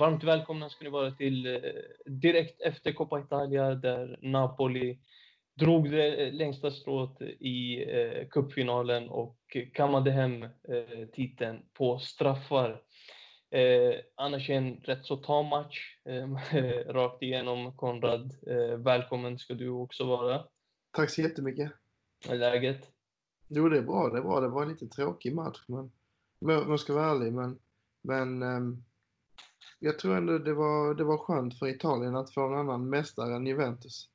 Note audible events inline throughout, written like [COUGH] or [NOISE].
varmt välkomna ska ni vara till eh, direkt efter Coppa Italia där Napoli drog det längsta strået i eh, cupfinalen och kammade hem eh, titeln på straffar. Eh, annars en rätt så tam match eh, [LAUGHS] rakt igenom. Konrad, eh, välkommen ska du också vara. Tack så jättemycket. Hur är läget? Jo, det är bra. Det är bra. Det var en lite tråkig match, men om jag ska vara ärlig. Men, men um, jag tror ändå det var, det var skönt för Italien att få en annan mästare än Juventus.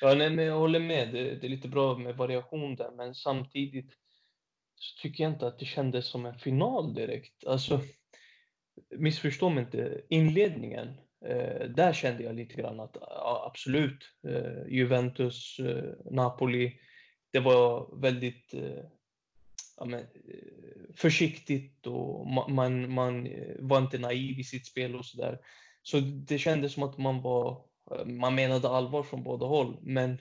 Ja, nej, men jag håller med. Det, det, är lite bra med variation där, men samtidigt så tycker jag inte att det kändes som en final direkt. Alltså, missförstå mig inte. Inledningen, eh, där kände jag lite grann att ja, absolut, eh, Juventus, eh, Napoli, det var väldigt eh, ja, men, eh, försiktigt och man, man, eh, var inte naiv i sitt spel och sådär. Så det kändes som att man var, eh, man menade allvar från båda håll. Men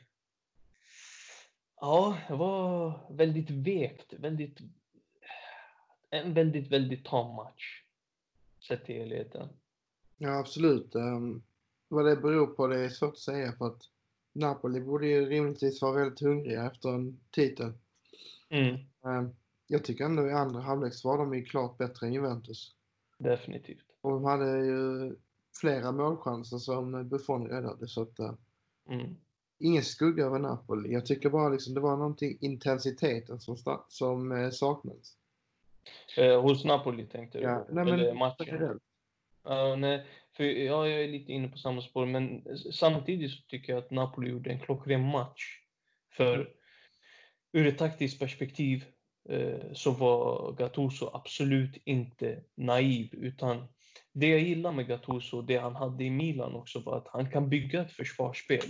ja, det var väldigt vekt, väldigt, en väldigt, väldigt tam match. Sett till helheten. Ja, absolut. Um, vad det beror på det är svårt att säga för att Napoli borde ju rimligtvis vara väldigt hungriga efter en titel. Mm. Um, jag tycker ändå i andra halvlek så var de ju klart bättre än Juventus. Definitivt. Och de hade ju flera målchanser som Buffon räddade så att uh, mm. ingen skugga över Napoli. Jag tycker bara liksom det var någonting intensiteten som, som uh, saknades. Eh, hos Napoli tänkte du? Ja, nej, Eller men, matchen? Uh, nej, för ja, jag är lite inne på samma spår, men samtidigt så tycker jag att Napoli gjorde en klockren match. För ur ett taktiskt perspektiv Eh, Eh, så var Gattuso absolut inte naiv. Utan det jag gillar med Gattuso, det han hade i Milan också, var att han kan bygga ett försvarsspel.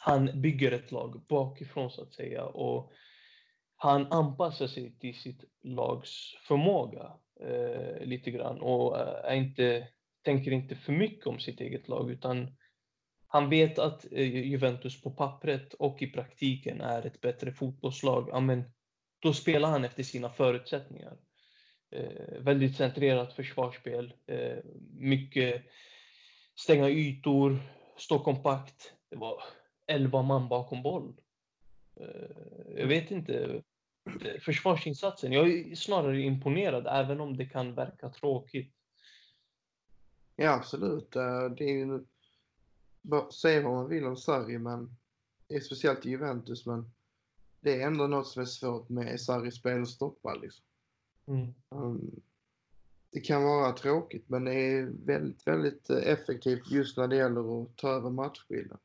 Han bygger ett lag bakifrån så att säga och han anpassar sig till sitt lags förmåga eh, lite grann och eh, är inte, tänker inte för mycket om sitt eget lag utan han vet att eh, Juventus på pappret och i praktiken är ett bättre fotbollslag. Amen, då spelar han efter sina förutsättningar. Eh, väldigt centrerat försvarsspel, eh, mycket stänga ytor, stå kompakt. Det var 11 man bakom boll. Eh, jag vet inte. Försvarsinsatsen, jag är snarare imponerad även om det kan verka tråkigt. Ja, absolut. Eh, det är ju... Säga vad man vill om Sarri, men speciellt i Juventus, men det är ändå något som är svårt med Sarris spel att stoppa. Liksom. Mm. Um, det kan vara tråkigt, men det är väldigt, väldigt effektivt just när det gäller att ta över matchbilden.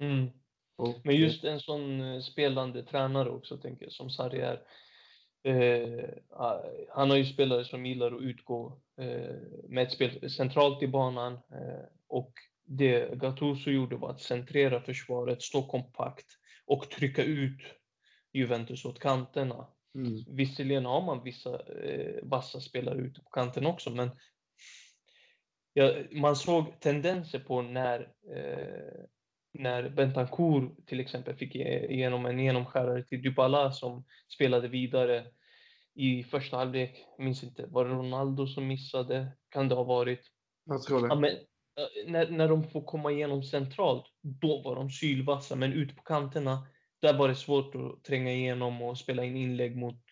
Mm. men just en sån eh, spelande tränare också, tänker jag, som Sarri är. Eh, han har ju spelare som gillar att utgå eh, med ett spel centralt i banan eh, och det Gattuso gjorde var att centrera försvaret, stå kompakt och trycka ut Juventus åt kanterna. Mm. Visserligen har man vissa eh, vassa spelare ute på kanten också, men ja, man såg tendenser på när, eh, när Bentancourt till exempel fick igenom en genomskärare till Dybala som spelade vidare i första halvlek. Jag minns inte, var det Ronaldo som missade? Kan det ha varit? Jag tror det. Ja, men, när, när de får komma igenom centralt, då var de sylvassa, men ute på kanterna där var det svårt att tränga igenom och spela in inlägg mot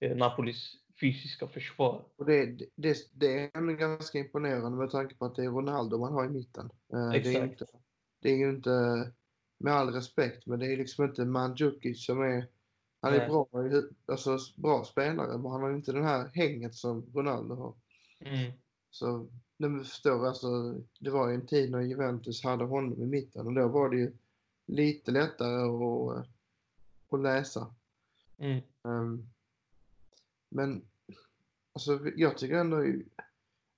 eh, Napolis fysiska försvar. Och det, det, det är ändå ganska imponerande med tanke på att det är Ronaldo man har i mitten. Eh, Exakt. Det är, inte, det är ju inte, med all respekt, men det är liksom inte Mandzukic som är han är bra, alltså, bra spelare, men han har inte det här hänget som Ronaldo har. Mm. Så, du förstår, alltså, det var ju en tid när Juventus hade honom i mitten och då var det ju lite lättare att, att läsa. Mm. Um, men alltså, jag tycker ändå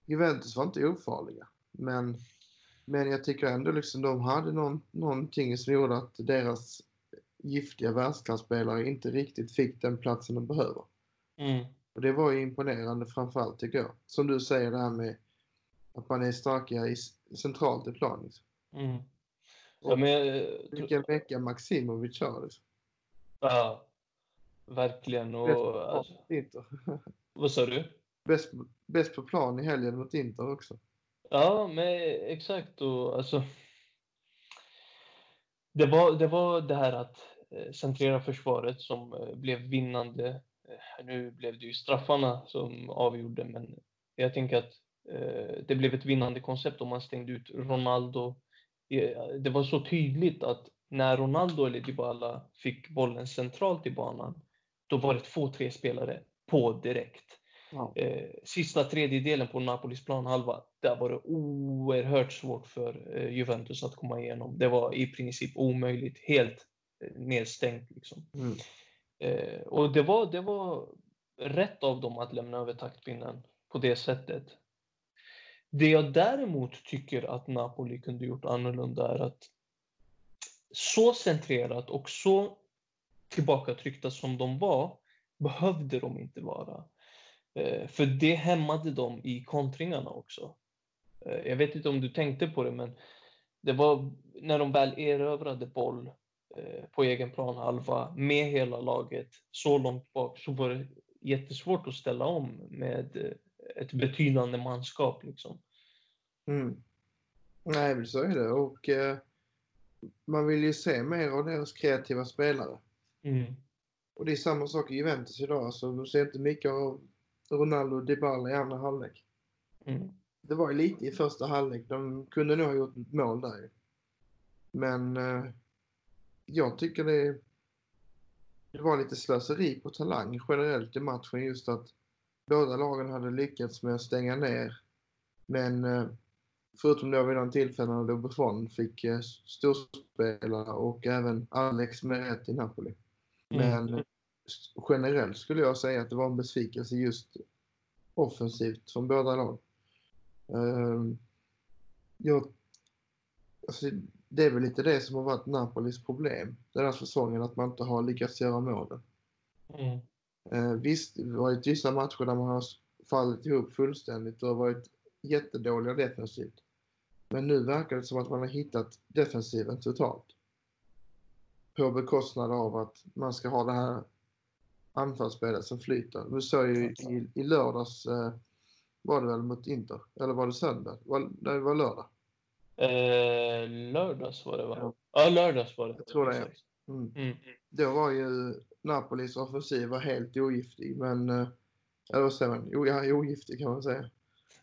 Juventus var inte ofarliga. Men, men jag tycker ändå liksom de hade någon, någonting som gjorde att deras giftiga världsklasspelare inte riktigt fick den platsen de behöver. Mm. Och det var ju imponerande framförallt tycker jag. Som du säger det här med att man är starkare i, centralt i plan. Liksom. Mm. Ja, men, Vilken vecka Maximovic har. Liksom. Ja, verkligen. Och, alltså, Inter. [LAUGHS] vad sa du? Bäst, bäst på plan i helgen mot Inter också. Ja, men exakt. Och, alltså, det, var, det var det här att eh, centrera försvaret som eh, blev vinnande. Eh, nu blev det ju straffarna som avgjorde, men jag tänker att eh, det blev ett vinnande koncept om man stängde ut Ronaldo. Eh, Det var så tydligt att när Ronaldo eller Dybala fick bollen centralt i banan, då var det två, tre spelare på direkt. Ja. Eh, sista tredjedelen på Napolis planhalva, där var det oerhört svårt för eh, Juventus att komma igenom. Det var i princip omöjligt, helt nedstängt. Liksom. Mm. Och det var, det var rätt av dem att lämna över taktpinnen på det sättet. Det jag däremot tycker att Napoli kunde gjort annorlunda är att så centrerat och så tillbakatryckta som de var behövde de inte vara. Eh, för det hämmade dem i kontringarna också. Eh, jag vet inte om du tänkte på det, men det var när de väl erövrade boll eh, på egen plan halva med hela laget så långt bak så var det jättesvårt att ställa om med ett betydande manskap. Liksom. Mm. Nej, men så är det. Och eh, man vill ju se mer av deras kreativa spelare. Mm. Och det är samma sak i Juventus idag. Alltså, du ser inte mycket av Ronaldo och Dybala i andra halvlek. Mm. Det var ju lite i första halvlek. De kunde nog ha gjort ett mål där ju. Men eh, jag tycker det, det var lite slöseri på talang generellt i matchen. Just att båda lagen hade lyckats med att stänga ner. Men eh, förutom då vid de tillfällena då Buffon fick eh, storspela och även Alex med rätt i Napoli. Men Mm. generellt skulle jag säga att det var en besvikelse just offensivt från båda lag. Ehm, jag, alltså, det är väl lite det som har varit Napolis problem den här säsongen, att man inte har lyckats göra målen. Mm. Eh, visst, det har varit vissa matcher där man har fallit ihop fullständigt och varit jättedåliga defensivt. Men nu verkar det som att man har hittat defensiven totalt. På bekostnad av att man ska ha det här anfallsspelet som flyter. Vi såg ju i, i lördags, eh, var det väl mot Inter? Eller var det söndag? Var, nej, det var lördag. Eh, lördags var det va? Ja. Ja, lördags var det. Jag tror det, ja. Exakt. Mm. Mm. Då var ju Napolis offensiv var helt ogiftig, men... eh, Eller vad säger man? Jo, ja, ogiftig kan man säga.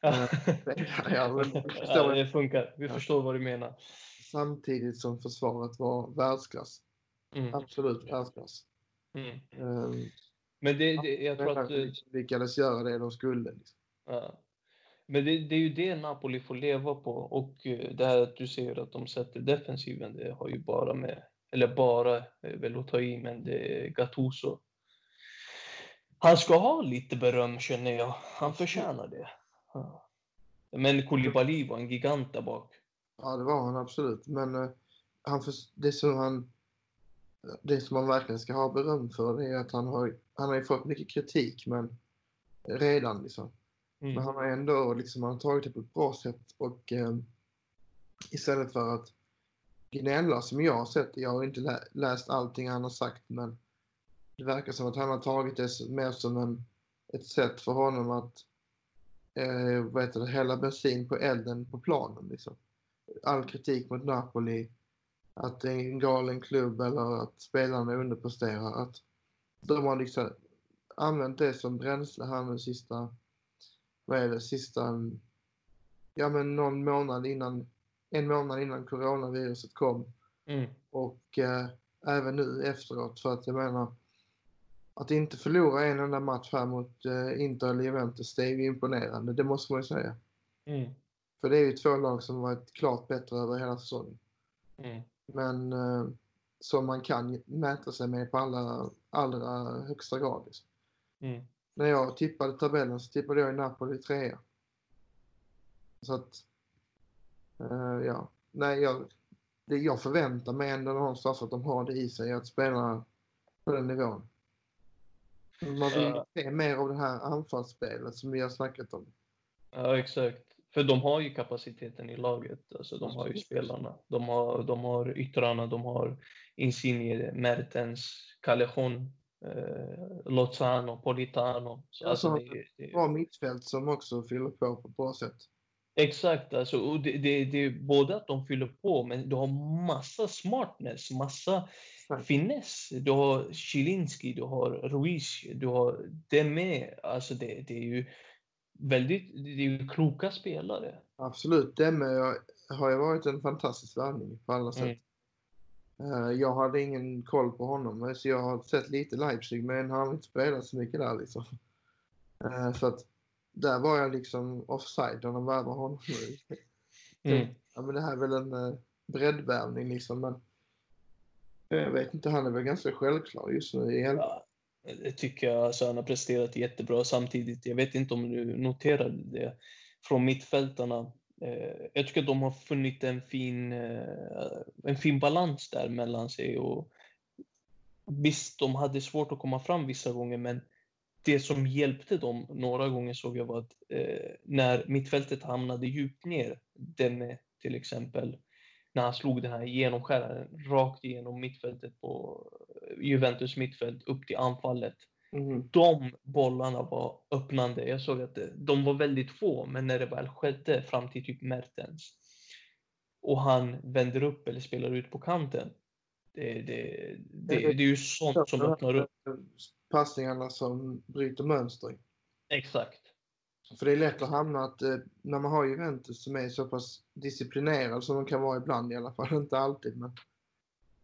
Ja, ja, men [LAUGHS] ja, det funkar. Vi förstår vad du menar. Samtidigt som försvaret var världsklass. Mm. Absolut världsklass. Mm. Um, Men det, det, jag tror att... eh, lyckades göra det de skulle. Liksom. Ja. Men det, det är ju det Napoli får leva på och eh, det här att du säger att de sätter defensiven, det har ju bara med, eller bara, är väl att ta i, men det är Gattuso. Han ska ha lite beröm känner jag. Han förtjänar det. Ja. Men Koulibaly var en gigant där bak. Ja, det var han absolut. Men eh, han för, det, som han, det som han verkligen ska ha beröm för det är att han har, han har ju fått mycket kritik men redan liksom. Men Mm. han har ändå liksom, han har tagit det på ett bra sätt och eh, istället för att gnälla som jag har sett, jag har inte läst allting han har sagt men det verkar som att han har tagit det mer som en, ett sätt för honom att eh, vad heter det, hälla bensin på elden på planen. Liksom. All kritik mot Napoli, att det är en galen klubb eller att spelarna underpresterar. Att de har liksom använt det som bränsle här nu sista, vad är det, sista, ja men någon månad innan, en månad innan coronaviruset kom. Mm. Och eh, även nu efteråt för att jag menar att inte förlora en enda match här mot eh, Inter eller Juventus det är ju imponerande, det måste man ju säga. Mm. För det är ju två lag som varit klart bättre över hela säsongen. Mm. Men eh, som man kan mäta sig med på alla, allra högsta grad. Liksom. Mm. När jag tippade tabellen så tippade jag i Napoli trea. Så att, eh, ja, nej jag, det, jag förväntar mig ändå någonstans att de har det i sig att spela på den nivån. Man vill Ja. se mer av det här anfallsspelet som vi har snackat om. Ja, exakt. För de har ju kapaciteten i laget. Alltså, de har ju spelarna. De har, de har yttrarna, de har Insigne, Mertens, Callejon, eh, Lozano, Politano. Så, alltså, Alltså, det, det, Bra mittfält som också fyller på på ett bra sätt. Exakt, alltså, och det, det, det är både att de fyller på, men du har massa smartness, massa Exakt. finess. Du har Chilinski, du har Ruiz, du har Deme. Alltså det, det är ju väldigt det är ju kloka spelare. Absolut, Demme har ju varit en fantastisk värvning på alla sätt. Mm. Eh, Jag hade ingen koll på honom, så jag har sett lite Leipzig, men han har inte spelat så mycket där liksom. Eh, Så att där var jag liksom offside när de värvade honom. Mm. Ja, men det här är väl en uh, breddvärvning liksom, men jag vet inte, han är väl ganska självklar just nu i elvan. Ja, det tycker jag. Alltså, han har presterat jättebra samtidigt. Jag vet inte om du noterade det från mittfältarna. Eh, jag tycker att de har funnit en fin, eh, en fin balans där mellan sig. Och visst, de hade svårt att komma fram vissa gånger, men det som hjälpte dem några gånger såg jag var att eh, när mittfältet hamnade djupt ner, Demme till exempel, när han slog den här genomskäraren rakt igenom mittfältet på Juventus mittfält upp till anfallet. Mhm. De bollarna var öppnande. Jag såg att det, de var väldigt få, men när det väl skedde fram till typ Mertens och han vänder upp eller spelar ut på kanten. Det, det, det, det är ju sånt som öppnar upp. Passningarna som bryter mönster. Exakt. För det är lätt att hamna att eh, när man har Juventus som är så pass disciplinerad som de kan vara ibland i alla fall, [LAUGHS] inte alltid men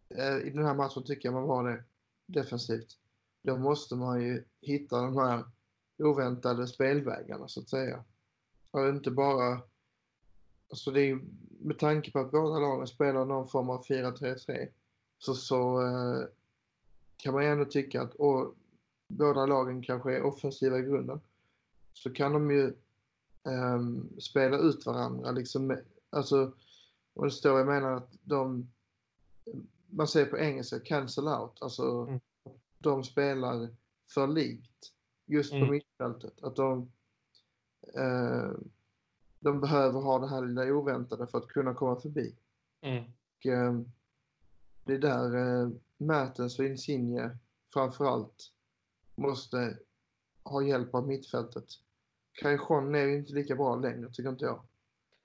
eh, i den här matchen tycker jag man var det defensivt. Då måste man ju hitta de här oväntade spelvägarna så att säga. Och inte bara... Alltså det är ju med tanke på att båda lagen spelar någon form av 4-3-3 så, så eh, kan man ändå tycka att och, båda lagen kanske är offensiva i grunden så kan de ju ehm, spela ut varandra. Liksom, alltså, och det står, jag menar att de, man säger på engelska cancel out, alltså Mm. de spelar för likt just på Mm. mittfältet. Att de, eh, de behöver ha det här lilla oväntade för att kunna komma förbi. Mm. Och, eh, det är där eh, Mertens och Insigne framförallt måste ha hjälp av mittfältet. Cajon är ju inte lika bra längre, tycker inte jag.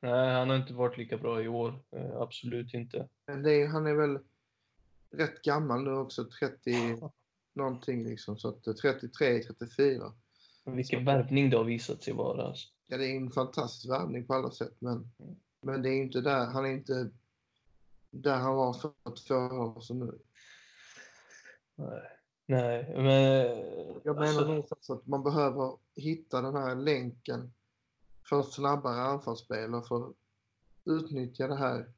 Nej, han har inte varit lika bra i år. Eh, absolut inte. Är, han är väl rätt gammal nu också, 30 någonting liksom. Så att eh, 33, 34. Vilken värvning det har visat sig vara. Alltså. Ja, det är en fantastisk värvning på alla sätt, men, men det är inte där, han är inte där han var för två år sedan nu. Nej. Nej, men... Jag menar alltså, någonstans att man behöver hitta den här länken för snabbare anfallsspel och för att utnyttja det här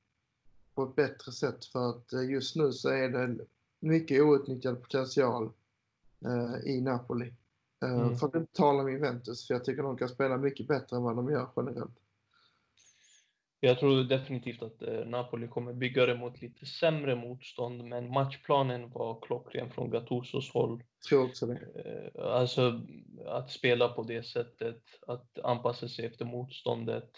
på ett bättre sätt. För att eh, just nu så är det mycket outnyttjad potential eh, i Napoli. Eh, Mm. För att inte tala om Juventus, för jag tycker de kan spela mycket bättre än vad de gör generellt. Jag tror definitivt att eh, Napoli kommer bygga det mot lite sämre motstånd, men matchplanen var klockren från Gattusos håll. Tror också det. Eh, Alltså att spela på det sättet, att anpassa sig efter motståndet.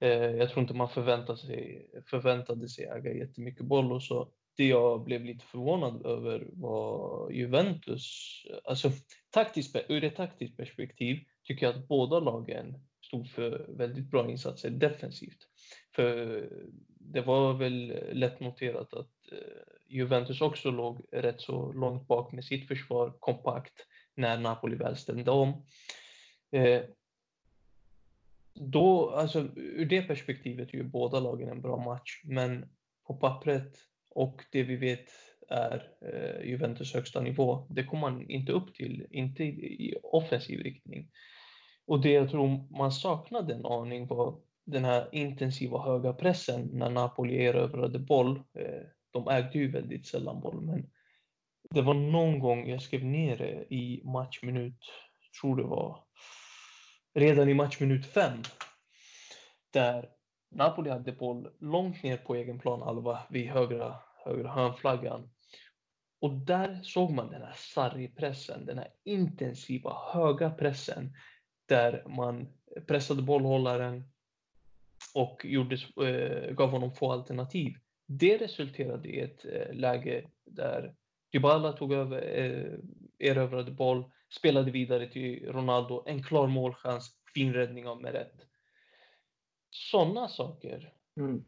Eh, Jag tror inte man förväntade sig, förväntade sig äga jättemycket boll och så. Det jag blev lite förvånad över var Juventus. Alltså taktiskt, ur ett taktiskt perspektiv tycker jag att båda lagen stod för väldigt bra insatser defensivt. För det var väl lätt noterat att eh, Juventus också låg rätt så långt bak med sitt försvar kompakt när Napoli väl ställde om. Eh, då, alltså ur det perspektivet är ju båda lagen en bra match, men på pappret och det vi vet är eh, Juventus högsta nivå, det kom man inte upp till, inte i offensiv riktning. Och det jag tror man saknade en aning var den här intensiva höga pressen när Napoli erövrade boll. Eh, de ägde ju väldigt sällan boll, men det var någon gång jag skrev ner det i matchminut, tror det var redan i matchminut fem, där Napoli hade boll långt ner på egen planhalva vid högra, högra hörnflaggan. Och där såg man den här sarri-pressen, den här intensiva, höga pressen där man pressade bollhållaren och gjorde, eh, gav honom få alternativ. Det resulterade i ett eh, läge där Dybala tog över, eh, erövrade boll, spelade vidare till Ronaldo, en klar målchans, fin räddning av Meret. Sådana saker Mm.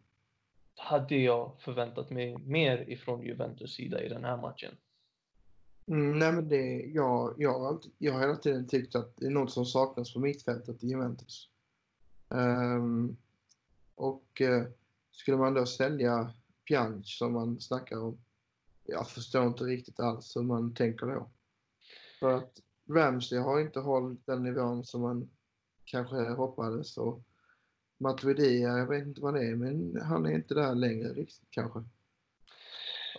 hade jag förväntat mig mer ifrån Juventus sida i den här matchen. Mm, nej men det, jag, jag, har alltid, jag har hela tiden tyckt att det är något som saknas på mittfältet i Juventus. Um, och uh, skulle man då sälja Pjanic som man snackar om, jag förstår inte riktigt alls hur man tänker då. För att Ramsey har inte hållit den nivån som man kanske hoppades och Matuidi, jag vet inte vad det är, men han är inte där längre riktigt kanske.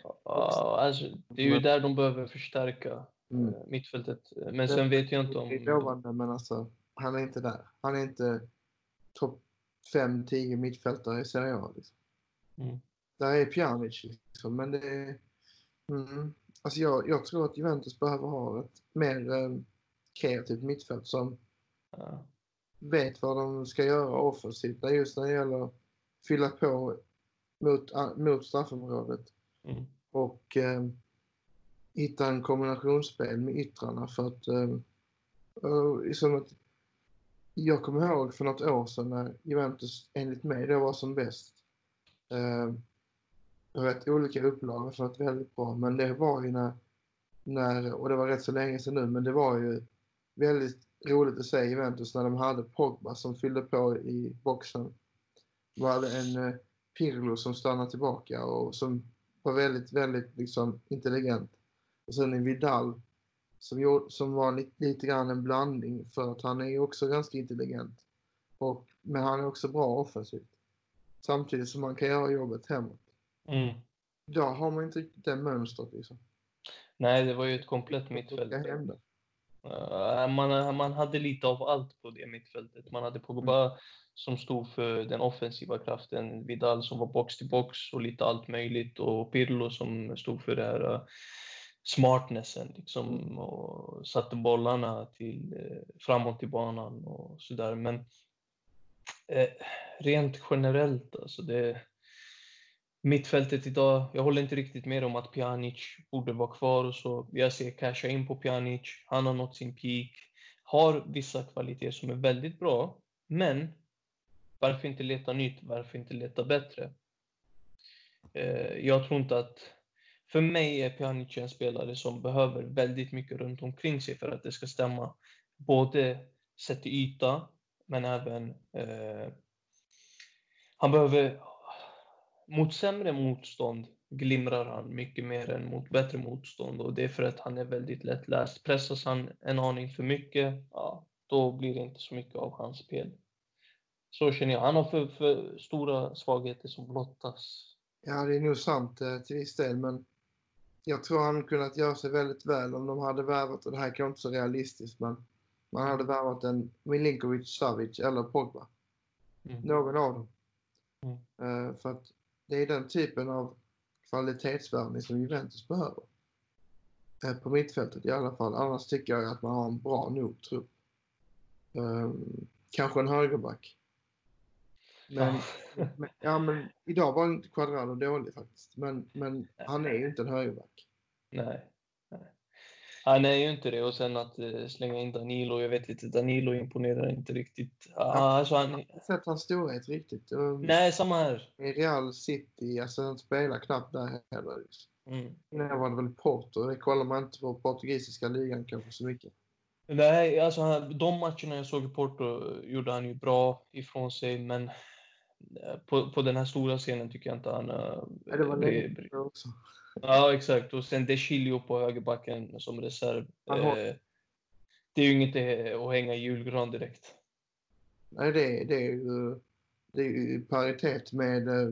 Ja, alltså, det är ju Men- där de behöver förstärka Mm. eh, mittfältet. Men sen vet jag inte om... Det är lovande, men alltså, han är inte där. Han är inte topp 5-10 mittfältare i Serie A. Liksom. Mm. Där är Pjanic, liksom, men det är... Mm, alltså jag, jag tror att Juventus behöver ha ett mer eh, kreativt mittfält som Ja. vet vad de ska göra offensivt. Just när det gäller att fylla på mot, ah, mot straffområdet Mm. och eh, hitta en kombinationsspel med yttrarna för att ehm, eh, som att jag kommer ihåg för något år sedan när Juventus enligt mig då var som bäst. Eh, jag vet olika upplagor för att väldigt bra men det var ju när, när, och det var rätt så länge sedan nu, men det var ju väldigt roligt att se Juventus när de hade Pogba som fyllde på i boxen. Det hade en eh, Pirlo som stannade tillbaka och som var väldigt, väldigt liksom intelligent. Och sen en Vidal som, gjorde, som var lite, lite grann en blandning för att han är ju också ganska intelligent. Och, men han är också bra offensivt. Samtidigt som han kan göra jobbet hemåt. Mm. Idag har man inte riktigt det mönstret liksom. Nej, det var ju ett komplett mittfält. ska hända? Eh, man, man hade lite av allt på det mittfältet. Man hade Pogba som stod för den offensiva kraften, Vidal som var box till box och lite allt möjligt och Pirlo som stod för det här eh, smartnessen liksom och satte bollarna till eh, framåt i banan och sådär. Men eh, rent generellt alltså det Mittfältet idag, jag håller inte riktigt med om att Pjanic borde vara kvar och så. Jag ser casha in på Pjanic, han har nått sin peak, har vissa kvaliteter som är väldigt bra, men varför inte leta nytt, varför inte leta bättre? Eh, jag tror inte att, för mig är Pjanic en spelare som behöver väldigt mycket runt omkring sig för att det ska stämma. Både sett till yta, men även eh, han behöver mot sämre motstånd glimrar han mycket mer än mot bättre motstånd och det är för att han är väldigt lättläst. Pressas han en aning för mycket, ja, då blir det inte så mycket av hans spel. Så känner jag. Han har för, för stora svagheter som blottas. Ja, det är nog sant eh, till viss del, men jag tror han kunnat göra sig väldigt väl om de hade värvat, och det här kanske inte så realistiskt, men man hade värvat en Milinkovic, Savic eller Pogba. Mm. Någon av dem. Mm. Eh, för att det är den typen av kvalitetsvärvning som Juventus behöver. Eh, på mittfältet i alla fall. Annars tycker jag att man har en bra nog trupp. Eh, kanske en högerback. Men, men, ja, men idag var inte Quadrado dålig faktiskt. Men, men han är ju inte en högerback. Nej. Nej. Han är ju inte det och sen att eh, slänga in Danilo, jag vet inte, Danilo imponerar inte riktigt. Alltså han, Jag har inte sett hans storhet riktigt. Nej, samma här. I Real City, alltså han spelar knappt där heller. Mm. Innan var det väl Porto. Det kollar man inte på portugisiska ligan kanske så mycket. Nej, alltså de matcherna jag såg i Porto gjorde han ju bra ifrån sig, men eh, på, på den här stora scenen tycker jag inte han... Uh, Ja, det var sedan också. Ja, exakt. Och sen De Chilio på högerbacken som reserv. Eh, det är ju inget eh, att hänga i julgran direkt. Nej, det, det, är ju, det är ju paritet med eh,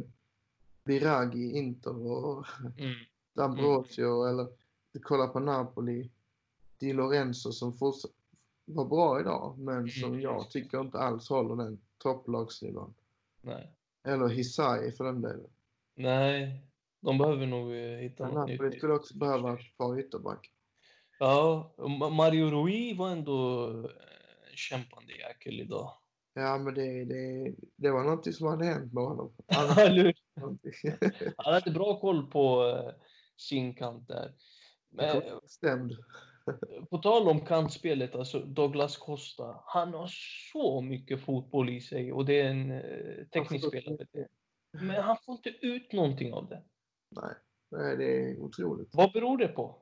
Biragi, Inter och Mm. D'Ambrosio eller kolla på Napoli. Di Lorenzo som fortsatt var bra idag men som Mm. jag tycker inte alls håller den topplagsnivån. Nej. Eller Hisai för den delen. Nej, de behöver nog eh, hitta något Napoli nytt. skulle också behöva ett par ytterback. Ja, Mario Rui var ändå eh, en kämpande jäkel idag. Ja men det, det, det var någonting som hade hänt med honom. [LAUGHS] Hur? någonting. [LAUGHS] Han hade bra koll på eh, sin kant där. Men, Stämd. [LAUGHS] På tal om kantspelet, alltså Douglas Costa. Han har så mycket fotboll i sig och det är en eh, teknisk spelare. Men han får inte ut någonting av det. Nej, nej, det är otroligt. Vad beror det på?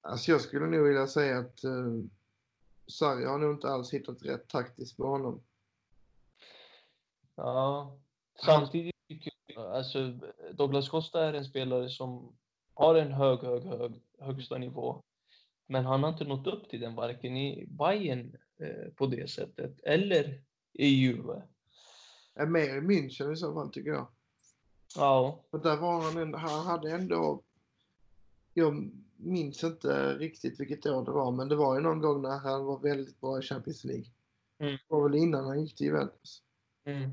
Alltså jag skulle nog vilja säga att uh, Sarri har nog inte alls hittat rätt taktiskt med honom. Ja, samtidigt tycker jag, alltså Douglas Costa är en spelare som har en hög, hög, hög högsta nivå. Men han har inte nått upp till den varken i Bayern eh, på det sättet eller i Juve. Mer i München i så fall tycker jag. Ja, För där var han, en, han hade ändå, jag minns inte riktigt vilket år det var, men det var ju någon gång när han var väldigt bra i Champions League. Mm. Det var väl innan han gick till Juventus. mm.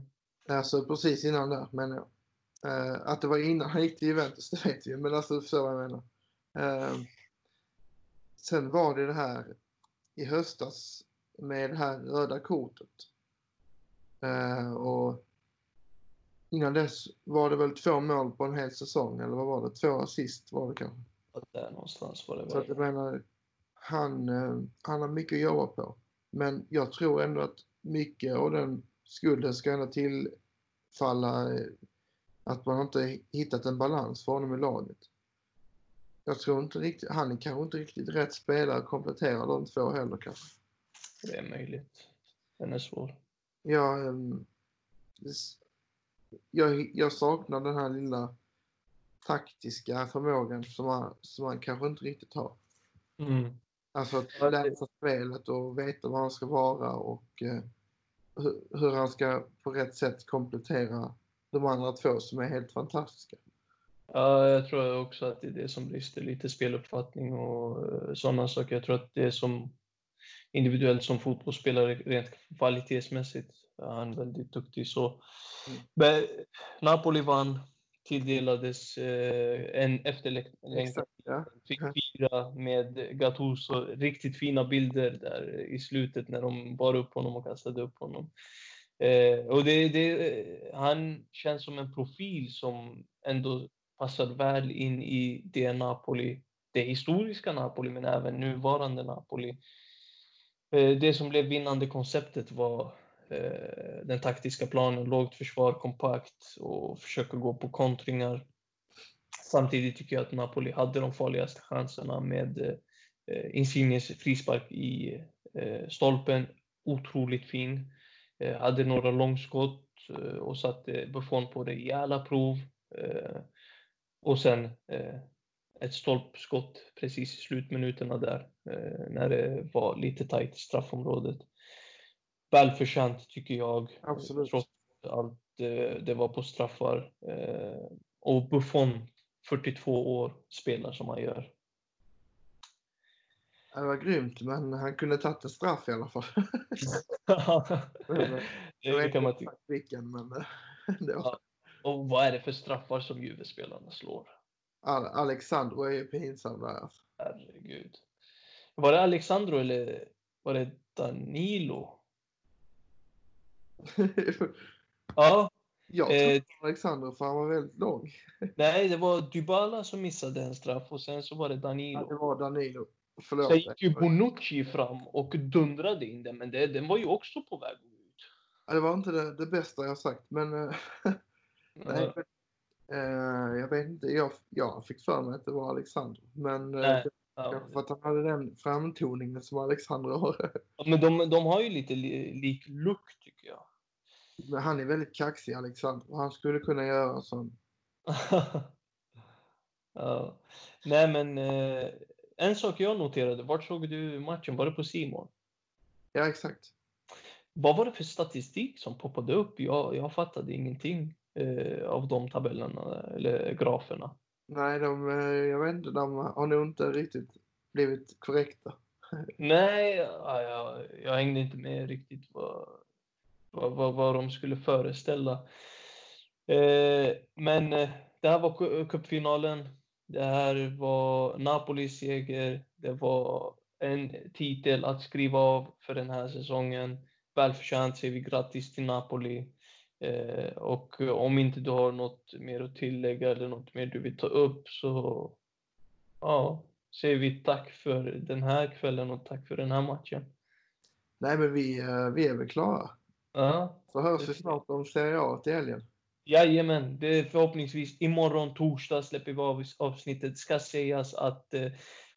Alltså precis innan där menar jag. Eh, att det var innan han gick till Juventus, [LAUGHS] det vet vi men alltså du förstår vad jag menar. Eh, sen var det det här i höstas med det här röda kortet. Eh, och innan dess var det väl två mål på en hel säsong, eller vad var det? Två assist var det kanske. där någonstans var det Så att jag menar, han, eh, han har mycket att jobba på. Men jag tror ändå att mycket av den skulden ska ändå tillfalla eh, att man inte hittat en balans för honom i laget. Jag tror inte riktigt, han är kanske inte riktigt rätt spelare att komplettera de två heller kanske. Det är möjligt. Den är svår. Jag, ehm, jag, jag saknar den här lilla taktiska förmågan som han, som han kanske inte riktigt har. Mm. Alltså att läsa spelet och veta var han ska vara och eh, hur, hur han ska på rätt sätt komplettera de andra två som är helt fantastiska. Ja, jag tror också att det är det som brister lite, speluppfattning och uh, sådana saker. Jag tror att det är som individuellt som fotbollsspelare rent kvalitetsmässigt är han väldigt duktig så. Mm. Men Napoli vann, tilldelades eh, en efterlängtad ja. fick [LAUGHS] fira med Gattuso. Riktigt fina bilder där i slutet när de bar upp honom och kastade upp honom. Eh, och det, det, han känns som en profil som ändå passar väl in i det Napoli, det historiska Napoli, men även nuvarande Napoli. Eh, det som blev vinnande konceptet var Eh, den taktiska planen, lågt försvar, kompakt och försöka gå på kontringar. Samtidigt tycker jag att Napoli hade de farligaste chanserna med eh, Insignes frispark i eh, stolpen. Otroligt fin. Eh, hade några långskott eh, och satte Buffon på rejäla prov. Eh, och sen eh, ett stolpskott precis i slutminuterna där eh, när det var lite tajt i straffområdet. Välförtjänt tycker jag. Absolut. Trots allt eh, det var på straffar. Eh, och Buffon, 42 år, spelar som han gör. Det var grymt, men han kunde tagit en straff i alla fall. [LAUGHS] det, Jag vet inte exakt vilken, men [LAUGHS] det var... Och vad är det för straffar som Juve-spelarna slår? Al- Alexandro är ju pinsam där. Alltså. Herregud. Var det Alexandro eller var det Danilo? Ja, jag tror Eh. Alexandro för han var väldigt lång. nej, det var Dybala som missade en straff och sen så var det Ja, det Danilo. var Danilo. Förlåt. Sen gick ju Bonucci fram och dundrade in den, men det, den var ju också på väg ut. Ja, det var inte det, det bästa jag sagt, men eh, nej, Ja, eh, jag vet inte. Jag, jag fick för mig att det var Alexandro, men eh, Nej. det ja. för att han hade den framtoningen som Alexandro har. Ja, Men de, de har ju lite li, lik look tycker jag. Men han är väldigt kaxig, Alexandro. Han skulle kunna göra sån. [LAUGHS] ja. Nej men eh, en sak jag noterade, vart såg du matchen? Var det på Simon? Ja, exakt. Vad var det för statistik som poppade upp? Jag, jag fattade ingenting eh, av de tabellerna eller graferna. Nej, de, eh, jag vet inte, de har nog inte riktigt blivit korrekta. [LAUGHS] Nej, ja, jag, jag hängde inte med riktigt vad, vad, vad, vad de skulle föreställa. Eh, men eh, det här var cupfinalen. Det här var Napolis seger. Det var en titel att skriva av för den här säsongen. Välförtjänt säger vi grattis till Napoli. Eh, och om inte du har något mer att tillägga eller något mer du vill ta upp så ja, säger vi tack för den här kvällen och tack för den här matchen. Nej, men vi, eh, vi är väl klara. Ja, Så hörs vi snart om Serie A till helgen. Jajamän, det är förhoppningsvis imorgon torsdag släpper vi av avsnittet. Det ska sägas att eh,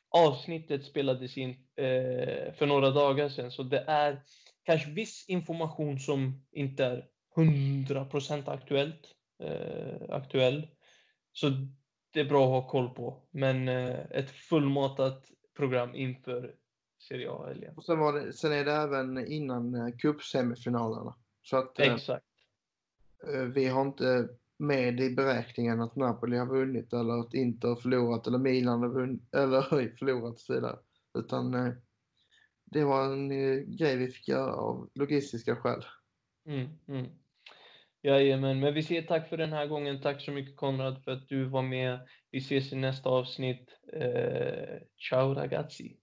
avsnittet spelades in eh, för några dagar sedan, så det är kanske viss information som inte är 100% aktuellt, eh, aktuell. Så det är bra att ha koll på. Men eh, ett fullmatat program inför Serie A-helgen. Sen, var det, sen är det även innan eh, cupsemifinalerna. Så att eh, Exakt. eh, vi har inte med i beräkningen att Napoli har vunnit eller att Inter har förlorat eller Milan har vunnit, eller förlorat och så vidare. Utan eh, det var en grej vi fick göra av logistiska skäl. Mm, mm. Jajamän, men vi säger tack för den här gången. Tack så mycket Konrad för att du var med. Vi ses i nästa avsnitt. Eh, ciao ragazzi!